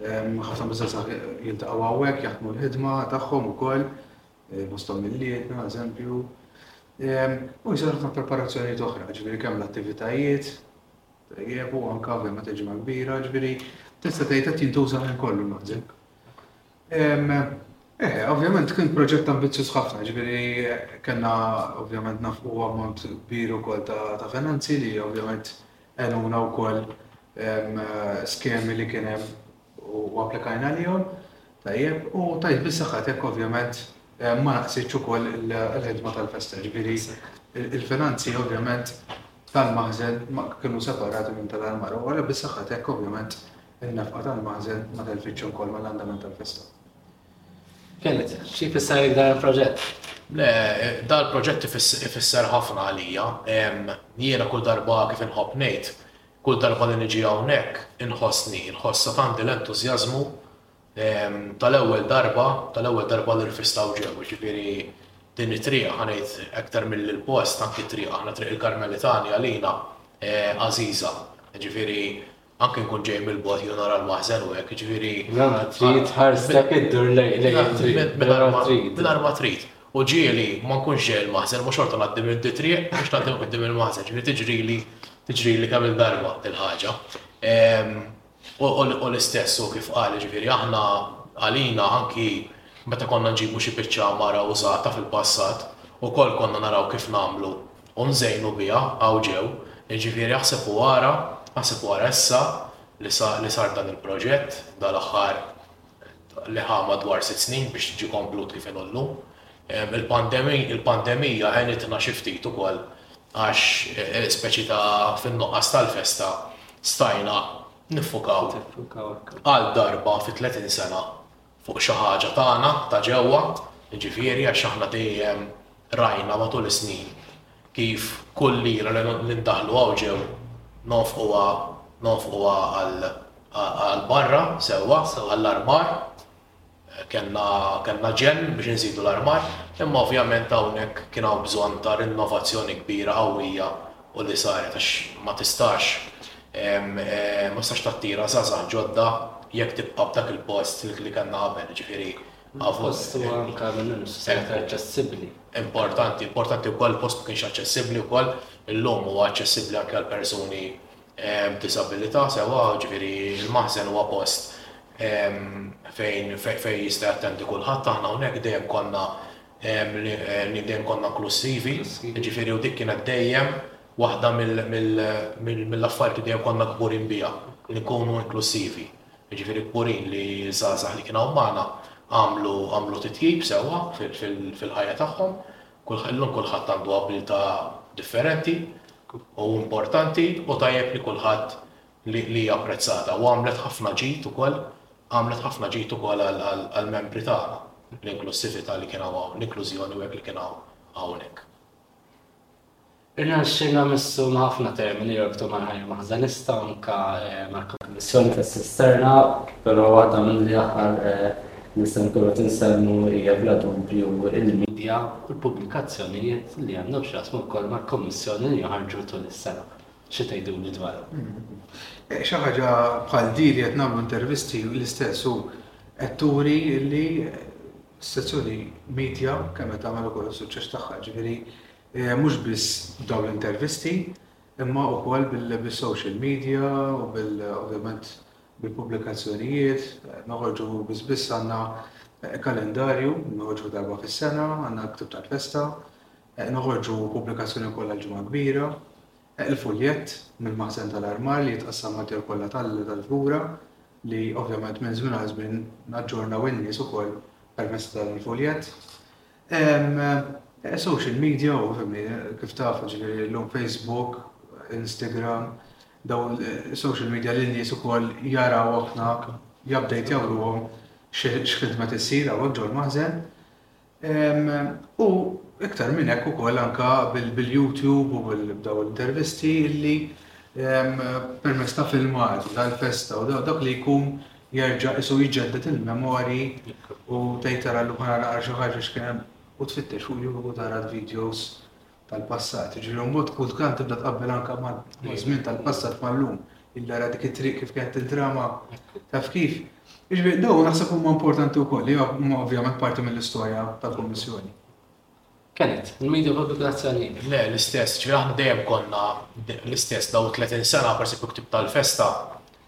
Ħafna miż-żgħażagħ jiltaqgħu hawnhekk jaħdmu l-ħidma tagħhom ukoll. bosta miliedna, eżempju, u jsir ħafna preparazzjonijiet oħra, ġifieri kemm l-attivitajiet, tajjeb u anke ovvjament il-ġimgħa kbira, ġifieri tista' tgħid qed jintuża ħin kollu l-maġik. Eh, ovvjament kien proġett ambizzjuż ħafna, ġifieri kellna ovvjament nafqu ammont kbir ukoll ta' finanzi li ovvjament għenuna wkoll skemi li kien hemm u applikajna għalihom tajjeb u tajt bis-saħħa tiegħek ovvjament ma naqsitx ukoll il-ħidma tal-festa, ġifieri il-finanzi ovvjament tal-maħżen ma kienu separati minn tal-armar u ara bis-saħħa tiegħek ovvjament in-nefqa tal-maħżen ma telfitx ukoll mal-andament tal-festa. Kenneth, xi jfissarlek dan il-proġett? Le, dan il-proġett ifisser ħafna għalija. Jiena kull darba kif inħobb ngħid, Kull darba li niġi hawnhekk inħossni, inħoss għad għandi l-entużjażmu tal-ewwel darba, tal-ewwel darba li rfistgħu ġew, jiġifieri din it-triq, ħa ngħid aktar milli l-post, anki t-triq, aħna Triq il-Karmeli Tagħni għalina għażiża, jiġifieri anki nkun ġej mill-bogħod jew nara l-maħżen u hekk, jiġifieri. Mingħajr ma trid, ħarstek iddur lejn it-triq, mingħajr ma trid. Mingħajr ma trid. U ġieli ma nkunx ġej il-maħżen imma xorta ngħaddi minn di triq għax tant imur quddiem il-maħżen, ġifieri tiġrili, tiġrili kemm-il darba dil-ħaġa. U l-istess hu kif qal, jiġifieri aħna, għalina anki meta konna nġibu xi biċċa għamara użata fil-passat, ukoll konna naraw kif nagħmlu u nżejnu biha, hawn ġew, jiġifieri aħseb u ara, aħseb u ara issa li sar dan il-proġett dal-aħħar li ħa madwar sitt snin biex jiġi komplut kif inhu llum. Il-pandemija għenitna xi ftit ukoll għax speċi ta' fin-nuqqas tal-festa stajna niffukaw għal darba fi tletin sena fuq xi ħaġa tagħna ta' ġewwa, jiġifieri għax aħna dejjem rajna matul is-snin Kif kull lira li ndaħħlu hawn ġew nonfquha nonfquha għal barra sewwa għall-armar. Kellna kellna ġenn biex inżidu l-armar imma ovvjament hawnhekk kien hawn bżonn ta' rinnovazzjoni kbira qawwija u li saret għax ma tistax ma tistax tattira żgħażagħ ġodda jekk tibqa' f'dak il-post li kellna qabel jiġifieri Post huwa anke minn hemm sostanzjament aċċessibbli. Importanti, importanti wkoll il-post ma kienx aċċessibbli wkoll. Illum huwa aċċessibbli anke għal persuni b'diżabilità sewwa, jiġifieri l-maħżen huwa post fejn fejn jista' jattendi kulħadd. Aħna hawnhekk dejjem konna li dejjem konna inklussivi, jiġifieri u dik kienet dejjem waħda mill mill mill-affarijiet li dejjem konna kburin biha, li nkunu inklussivi. Jiġifieri kburin li ż-żgħażagħ li kien hawn magħna għamlu titjib sewwa fil-ħajja tagħhom. Illum kulħadd għandu abbiltà differenti u importanti u tajjeb li kulħadd li hija apprezzata u għamlet ħafna ġid ukoll għamlet ħafna ġid ukoll għall-membri tagħna l-inklussività li kien hawn hawn l-inklużjoni u hekk li kien hawn hawnhekk. Irnexxielna mmissu ma' ħafna termini jorbtu mal-ħajja maħżenista u anke mal-. Missjoni tas-Sisterna, però waħda mill-aħħar li se nkunu tinsemmu hija bla dubju l-. Midja u l-pubblikazzjonijiet li għandhom x'jaqsmu wkoll mal-Kummissjoni li joħorġu tul is-sena. Xi tgħiduli dwarhom? Xi ħaġa bħal din li qed nagħmlu intervisti l-istess u qed turi li s-sezzjoni midja kemm qed tagħmel ukoll is-suċċess tagħha, jiġifieri Mhux biss b'dawn l-intervisti imma ukoll bis-social media u bil ovvjament bil-pubblikazzjonijiet. Noħorġu biss biss għandna kalendarju li noħorġu darba fis-sena, għandna l-ktieb tal-festa, noħorġu pubblikazzjoni wkoll għall-Ġimgħa Kbira, il-fuljett mill-maħżen tal-armar li jitqassam mad-djar kollha tal-Fgura li ovvjament minn żmien għal żmien naġġornaw in-nies ukoll permezz ta' dan il-fuljett. Social media, kif tafu ġifieri llum Facebook, Instagram, dawn social media li n-nies ukoll jaraw ħafna jabdejtjaw ruhom x'ħidma tissir hawnhekk ġol maħżen. U iktar minn hekk ukoll anke bil-YouTube u b'dawn l-intervisti li permezz ta' filmati tal-festa u dak li jkun Jerġa' qisu jġedded il-memorji u tgħid ara llum ħa nara naqra xi ħaġa x'kien hemm u tfittex fuq YouTube u tara l-videos tal-passat. Jiġifieri u mbagħad kultkant tibda tqabbel anke maż-żmien tal-passat mal-lum. Illi ara dik it-triq kif kienet tintrama taf kif. Jiġifieri dawn naħseb huma importanti wkoll li huma ovvjament parti mill-istorja tal-Kummissjoni. Kenneth, il-media pubblikazzjoni. Le, l-istess, ġifieri aħna dejjem konna l-istess, dawn it-tletin sena, forsi fuq il-ktieb tal-festa,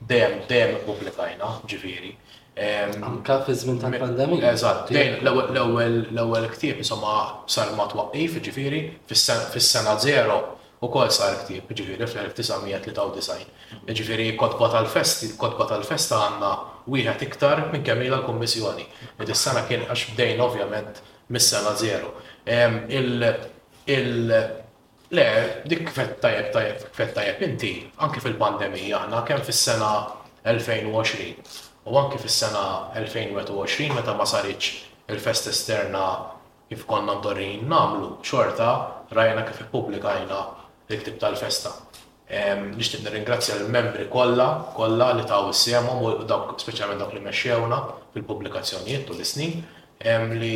dejjem, dejjem ippubblikajna, ġifieri. Anke fiż-żmien tal-pandemija. Eżatt, l-ewwel, l-ewwel ktieb, insomma, sar ma' twaqqif, ġifieri, fis-sena żero ukoll sar ktieb, ġifieri, fl-1993. Ġifieri, kotba tal-festi, kotba tal-festa għandna wieħed iktar minn kemm ilha l-Kummissjoni. Id-is-sena kien għax bdejna, ovvjament, mis-sena żero. Il, il, le, dik kif għedt tajjeb, tajjeb, kif għedt tajjeb inti, anki fil-pandemija aħna kemm fis-sena 2020 u anki fis-sena 2021 meta ma saritx il-festa esterna kif konna mdorrijin nagħmlu, xorta rajna kif ippubblikajna l-ktieb tal-festa. Nixtieq nirringrazzja lill-membri kollha, kollha li taw sehemhom u dawk, speċjalment dawk li mexxewna fil-pubblikazzjonijiet tul is-snin, li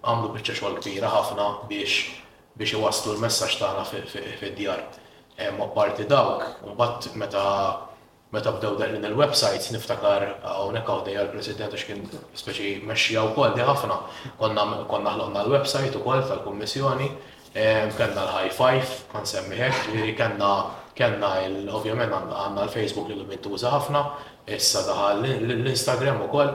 għamlu biċċa xogħol kbira ħafna biex biex iwasslu l-messaġġ tagħna fid-djar. Apparti dawk, imbagħad meta meta bdew deħlin il-websites niftakar hawnhekk hawn ħdejja l-President għax kien speċi mexxija wkoll di ħafna, konna konna ħloqna l-website ukoll tal-Kummissjoni Kellna l-high five, ħa nsemmi hekk, ġifieri kellna kellna ovvjament għandna l-Facebook li llum jintuża ħafna, issa daħal l-Instagram ukoll,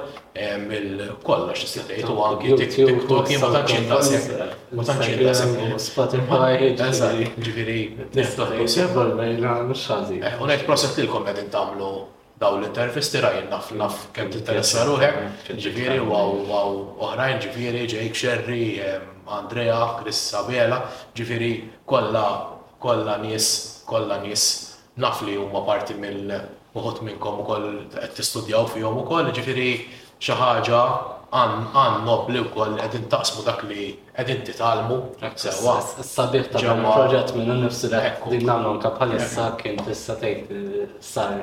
kollox tista' tgħid u anki TikTok jien ma tantx indaqshekk. Ma tantx indaqshekk. Spotify. Eżatt, ġifieri. Niftaħ. Mhux ħażin. U ngħid proset lilkom qegħdin tagħmlu Dawn l-intervisti ra jien naf naf kemm tinteressa ruħek, ġifieri u hawn u hawn oħrajn ġifieri Jake Scerri, Andrea, Chris Abela, ġifieri kollha kollha nies kollha nies naf li huma parti mill uħud minnkom ukoll qed tistudjaw fihom ukoll, ġifieri xi ħaġa għan nobbli wkoll li qegħdin taqsmu dak li qegħdin titgħallmu sewwa. Hekk, is-sabiħ ta' dan il-proġett minnu nnifsu li qed din nagħmlu anke bħalissa kien tista' tgħid sar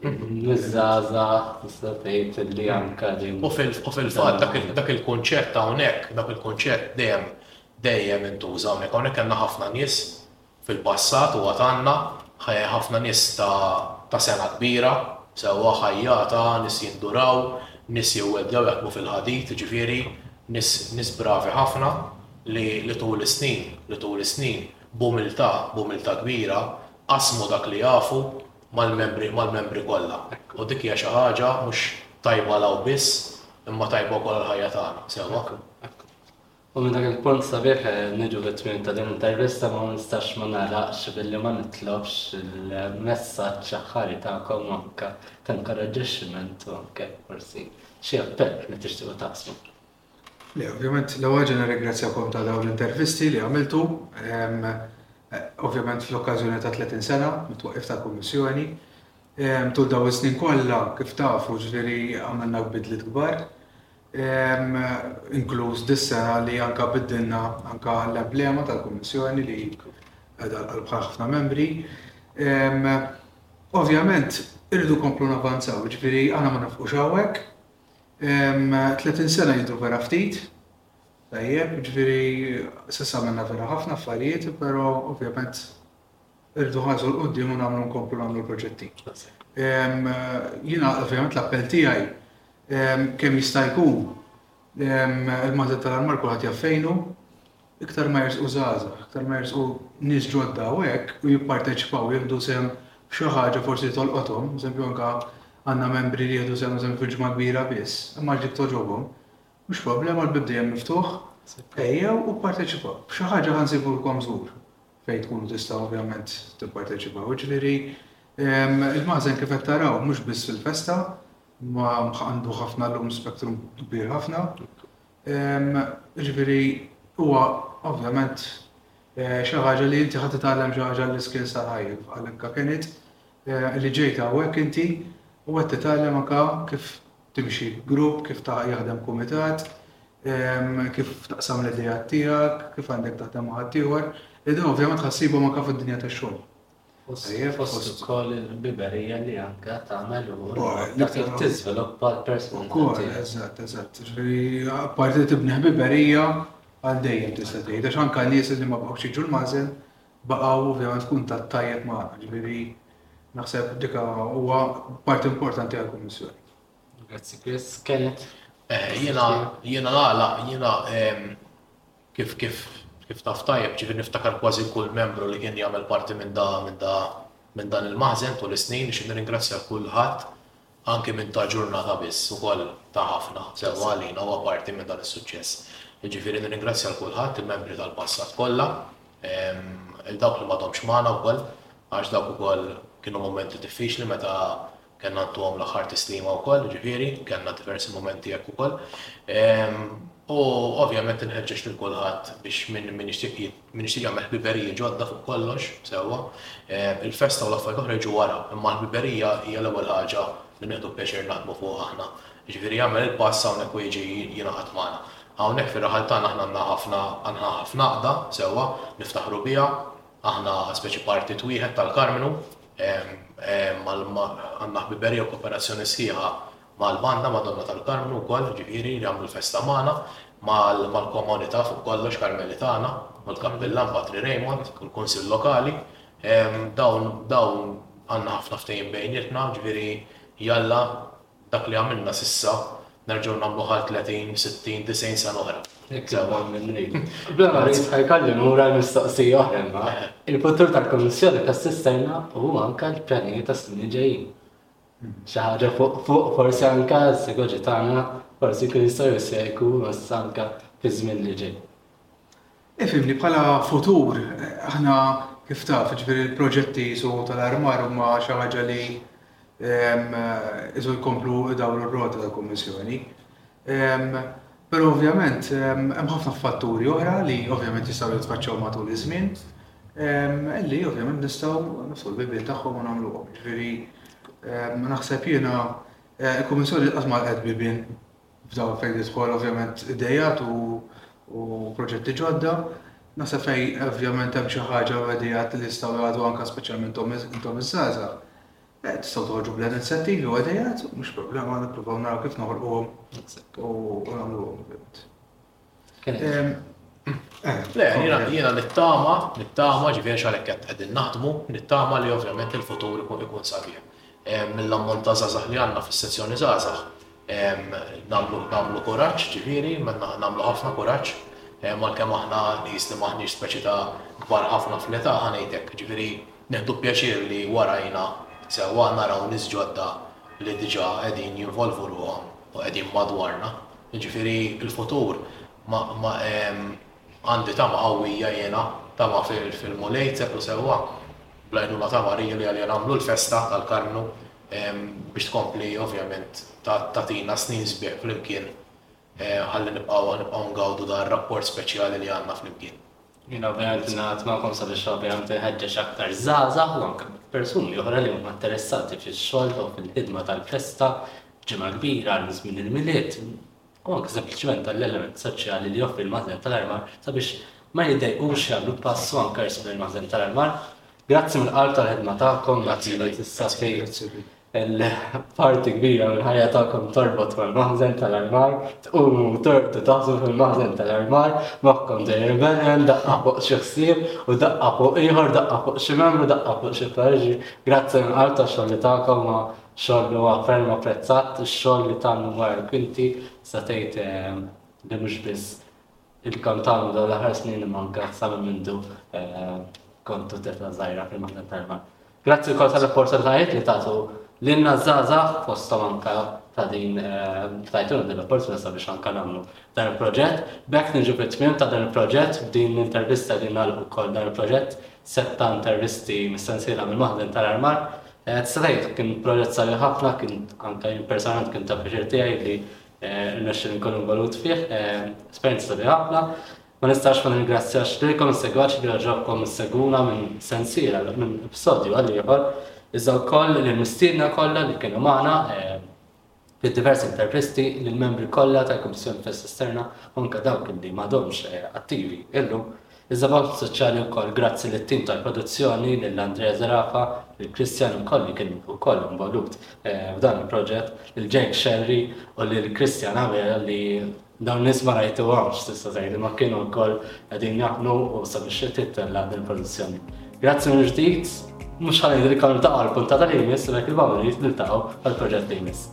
miż-żgħażagħ tista' tgħid li anke din. U fil-fatt dak il-kunċett hawnhekk, dak il-kunċett dejjem dejjem intuża hawnhekk. Hawnhekk kellna ħafna nies Fil-passat u għad għandna, ħajja ħafna nies ta' ta' sengħa kbira, sewwa, ħajjata, nies jinduraw, nies jewweldjaw jaħdmu fil-ħadid, jiġifieri, nies nies bravi ħafna li li tul is-snin, li tul is-snin, b'umiltà, b'umiltà kbira, qasmu dak li jafu mal-membri mal-membri kollha. U dik hija xi ħaġa mhux tajba 'l hawn biss, imma tajba wkoll għall-ħajja tagħna, sewwa? U minn dak il-punt sabiħ niġu fit-tmiem ta' din l-intervista ma nistax ma nagħlaqx billi ma nitlobx il-messaġġ aħħari tagħkom u anke ta' inkoraġġixximent u anke forsi xi appell li tixtiequ taqsmu. Le, ovvjament l-ewwel ħaġa nirringrazzjakom ta' dawn l-intervisti li għamiltu, ovvjament fl-okkażjoni ta' 30 sena mit-twaqqif tal-Kummissjoni. Tul dawn is-snin kollha, kif tafu, ġifieri għamilna bidliet kbar. inkluż dis-sena li anke biddilna anke l-emblema tal-Kummissjoni li qiegħda għall-qalb ta' ħafna membri. Ovvjament irridu nkomplu navvanzaw, jiġifieri aħna ma nifqux hawnhekk. Tletin sena jidhru vera ftit, tajjeb, jiġifieri s'issa għamilna vera ħafna affarijiet, però ovvjament, Irridu nħarsu 'l quddiem u nagħmlu nkomplu nagħmlu l-proġetti. Jiena ovvjament l-appell tiegħi kemm jista' jkun il-Mażel tal-Armar kulħadd jaf fejn hu, iktar ma jersqu żgħażagħ, iktar ma jersqu nies ġodda u hekk u jipparteċipaw jieħdu sehem f'xi ħaġa forsi tolqothom, eżempju anke għandna membri li jieħdu sehem eżempju fil-ġimgħa kbira biss, imma għax dik togħġobhom. Mhux problema l-bib dejjem miftuħ, ejjew u pparteċipaw. B'xi ħaġa ħansibu lkom żgur. fejn tkunu tistgħu ovvjament tipparteċipaw. Jiġifieri il-maħżen kif qed taraw mhux biss fil-festa, ma għandu ħafna llum spektrum kbir ħafna. Jiġifieri huwa ovvjament eh, xi ħaġa li inti ħadd titgħallem xi ħaġa l-iskins tal-ħajja għalhekk kenit eh, li ġejt hawnhekk inti u qed titgħallem anke kif Timxi b'grupp, kif jaħdem kumitat, kif taqsam l-ideat tiegħek, kif għandek taħdem ma' ħaddieħor, li dawn ovvjament ħassibhom anke fid-dinja tax-xogħol. Fost ukoll il-ħbiberija li anke tagħmel u dak li tiżviluppa l-personalità. Ukoll, eżatt, eżatt. Ġifieri apparti li tibni ħbiberija għal dejjem tista' tgħid għax anke nies li ma baqgħux jiġu l-magħżel Baqa' ovvjament kuntatt tajjeb magħna, ġifieri naħseb dik huwa parti importanti għall-Kummissjoni. Grazzi Chris. Kenneth? Jiena jiena nagħlaq jiena kif kif kif taf tajjeb, ġifieri niftakar kważi kull membru li kien jagħmel parti minn da minn da minn dan il-maħżen tul is-snin, nixtieq nirringrazzja lil kulħadd anki minn ta' ġurnata biss ukoll ta' ħafna sewwa għalina, huwa parti minn dan is-suċċess. Jiġifieri nirringrazzja 'l kulħadd, il-membri tal-passat kollha, il-dawk li m'għadhomx magħna wkoll għax dawk ukoll kienu mumenti diffiċli meta kellna ntuhom l-aħħar tislima wkoll, jiġifieri kellna diversi mumenti hekk ukoll. U ovvjament inħeġġeġ lil kulħadd biex min min jixtieq min jixtieq jagħmel ħbiberiji ġodda fuq kollox, sewwa, il-festa u l-affarijiet l-oħra jiġu wara, imma l-ħbiberija hija l-ewwel ħaġa li nieħdu pjaċir naħdmu fuqha aħna. Jiġifieri agħmel il-pass hawnhekk u jiġi jingħaqad magħna. Hawnhekk fir-raħal tagħna aħna għandna ħafna għandna ħafna għaqda, sewwa, niftaħru biha, aħna speċi partit wieħed tal-Karmnu, għandna ħbiberija u koperazzjoni sħiħa mal-Banda Madonna tal-Karmnu wkoll, jiġifieri jagħmlu l-festa magħna, mal-komonità fuq kollox Karmelitana, u l-Kappillan Patri Raymond, u l-Kunsill Lokali. Dawn, dawn għandna ħafna ftehim bejnietna, jiġifieri jalla dak li għamilna s'issa nerġgħu nagħmluh għal tletin, sittin, disgħin sena oħra. Hekk hu, mill-qrib. Bla ma rrid ħa jkolli mmur għal mistoqsija oħra imma, il-futur tal-Kummissjoni tas-Sisterna u anke l-pjanijiet għas-snin li ġejjin. xi ħaġa fuq fuq forsi anke s-sigoġi tagħna forsi jkun jistgħu jissejku issa anke fiż-żmien li ġej. Ifhimni, bħala futur aħna kif taf, jiġifieri l-proġetti qisu tal-armar huma xi ħaġa li qisu jkomplu jdawru r-rota tal-Kummissjoni. Però ovvjament hemm ħafna fatturi oħra li ovvjament jistgħu jitfaċċaw matul iż-żmien li ovvjament nistgħu niftu l-bibiet tagħhom u nagħmluhom. Jiġifieri naħseb jiena il-Kummissjoni qatt ma lqgħet bibien f'dawn fejn tidħol ovvjament idejat u proġetti ġodda. Naħseb fejn ovvjament hemm xi ħaġa u idejat li jistgħu jgħaddu anke speċjalment intom iż-żgħażagħ, Tistgħu toħorġu bla inizjattivi u ideat, mhux problema, nippruvaw naraw kif noħolquhom u nagħmluhom bint. Le, jiena nittama, nittama ġifieri xalek qed qegħdin naħdmu, nittama li ovvjament il-futur ikun ikun sabiħ. Mill-ammont ta' żgħażagħ li għandna fis-sezzjoni żgħażagħ, nagħmlu nagħmlu kuraġġ ġifieri, nagħmlu ħafna kuraġġ, għalkemm aħna nies li m'aħniex speċi ta' kbar ħafna fl-età ħa ngħidlek, ġifieri Nieħdu pjaċir li warajna sewwa naraw nies ġodda li diġà qegħdin jinvolvu ruħhom u qegħdin madwarna. Jiġifieri l-futur għandi tama qawwija jiena, tama fil-Mulej seklu sewwa, bl-għajnuna ta' Marija li għaliha nagħmlu l-festa tal-Karmnu biex tkompli ovvjament tagħtina snin sbieħ flimkien Ħalli nibqgħu nibqgħu ngawdu dan ir-rapport speċjali li għandna flimkien. Jiena verament ingħaqad magħkom sabiex verament inħeġġeġ aktar żgħażagħ u anke persuni oħra li huma interessati fix-xogħol jew fil-ħidma tal-festa, ġimgħa kbira, żmien il-Milied, u anke sempliċement għall-element soċjali li joffri l-Mażen tal-Armar sabiex ma jiddejqux jagħmlu pass u anke jirsqu lejn il-Mażen tal-Armar. Grazzi mill-qalb tal-ħidma tagħkom, grazzi lill-istaff tiegħi, Il-parti kbira mill-ħajja tagħkom torbot mal-maħżen tal-armar, tqumu u torbtu taħżu fil-maħżen tal-armar, moħħkom dejjem beqen, daqqa fuq xi ħsieb u daqqa fuq ieħor, daqqa fuq xi membru, daqqa fuq xi ferri. Grazzi minn qalb tax-xogħol li tagħkom, huwa xogħol li huwa ferm apprezzat, ix-xogħol li tagħmlu wara l-kwinti tista' tgħid li mhux biss Il-kantant dawn l-aħħar snin imma anke sa minn mindu kont tuttefla żgħira fil-Maħna Termal. Grazzi wkoll tal-opportunitajiet li tagħtu lilna żgħażagħ fosthom anke ta' din tajtuna din l-opportunità sabiex anke nagħmlu dan il-proġett. B'hekk niġu fit-tmiem ta' dan il-proġett b'din l-intervista li nagħlqu wkoll dan il-proġett sett ta' intervisti mis-sensiela mill-Maħzen tal-Armar. Tista' tgħid kien proġett sabiħ ħafna, kien anke jien personalment kien ta' pjaċir tiegħi li Irnexxieli nkun involut fih, esperjenza sabiħa ħafna. Ma nistax ma nirringrazzjax lilkom is-segwaċi li għaġobkom issegwuna minn sensiela, minn episodju għal ieħor, iżda wkoll lill-mistiedna kollha li kienu magħna, lid-diversi intervisti, lill-membri kollha tal-Kummissjoni Festa Esterna u anke dawk li m'għadhomx attivi illum. Iżda b'mod speċjali wkoll grazzi lit-tim tal-produzzjoni, lil Andrea Zerafa, lil Christian ukoll li kien ukoll involut f'dan il-proġett, lil Jane Scerri u lil Christian Abela li dawn nies ma rajtuhomx tista' tgħid imma kienu wkoll qegħdin jaħdmu u sabiex tittella' din il-produzzjoni. Grazzi mill-ġdid, mhux ħa ngħidilkom niltaqgħu għall-puntata li jmiss imma jekk il-Bawwin irid niltaqgħu għall-proġett li jmiss.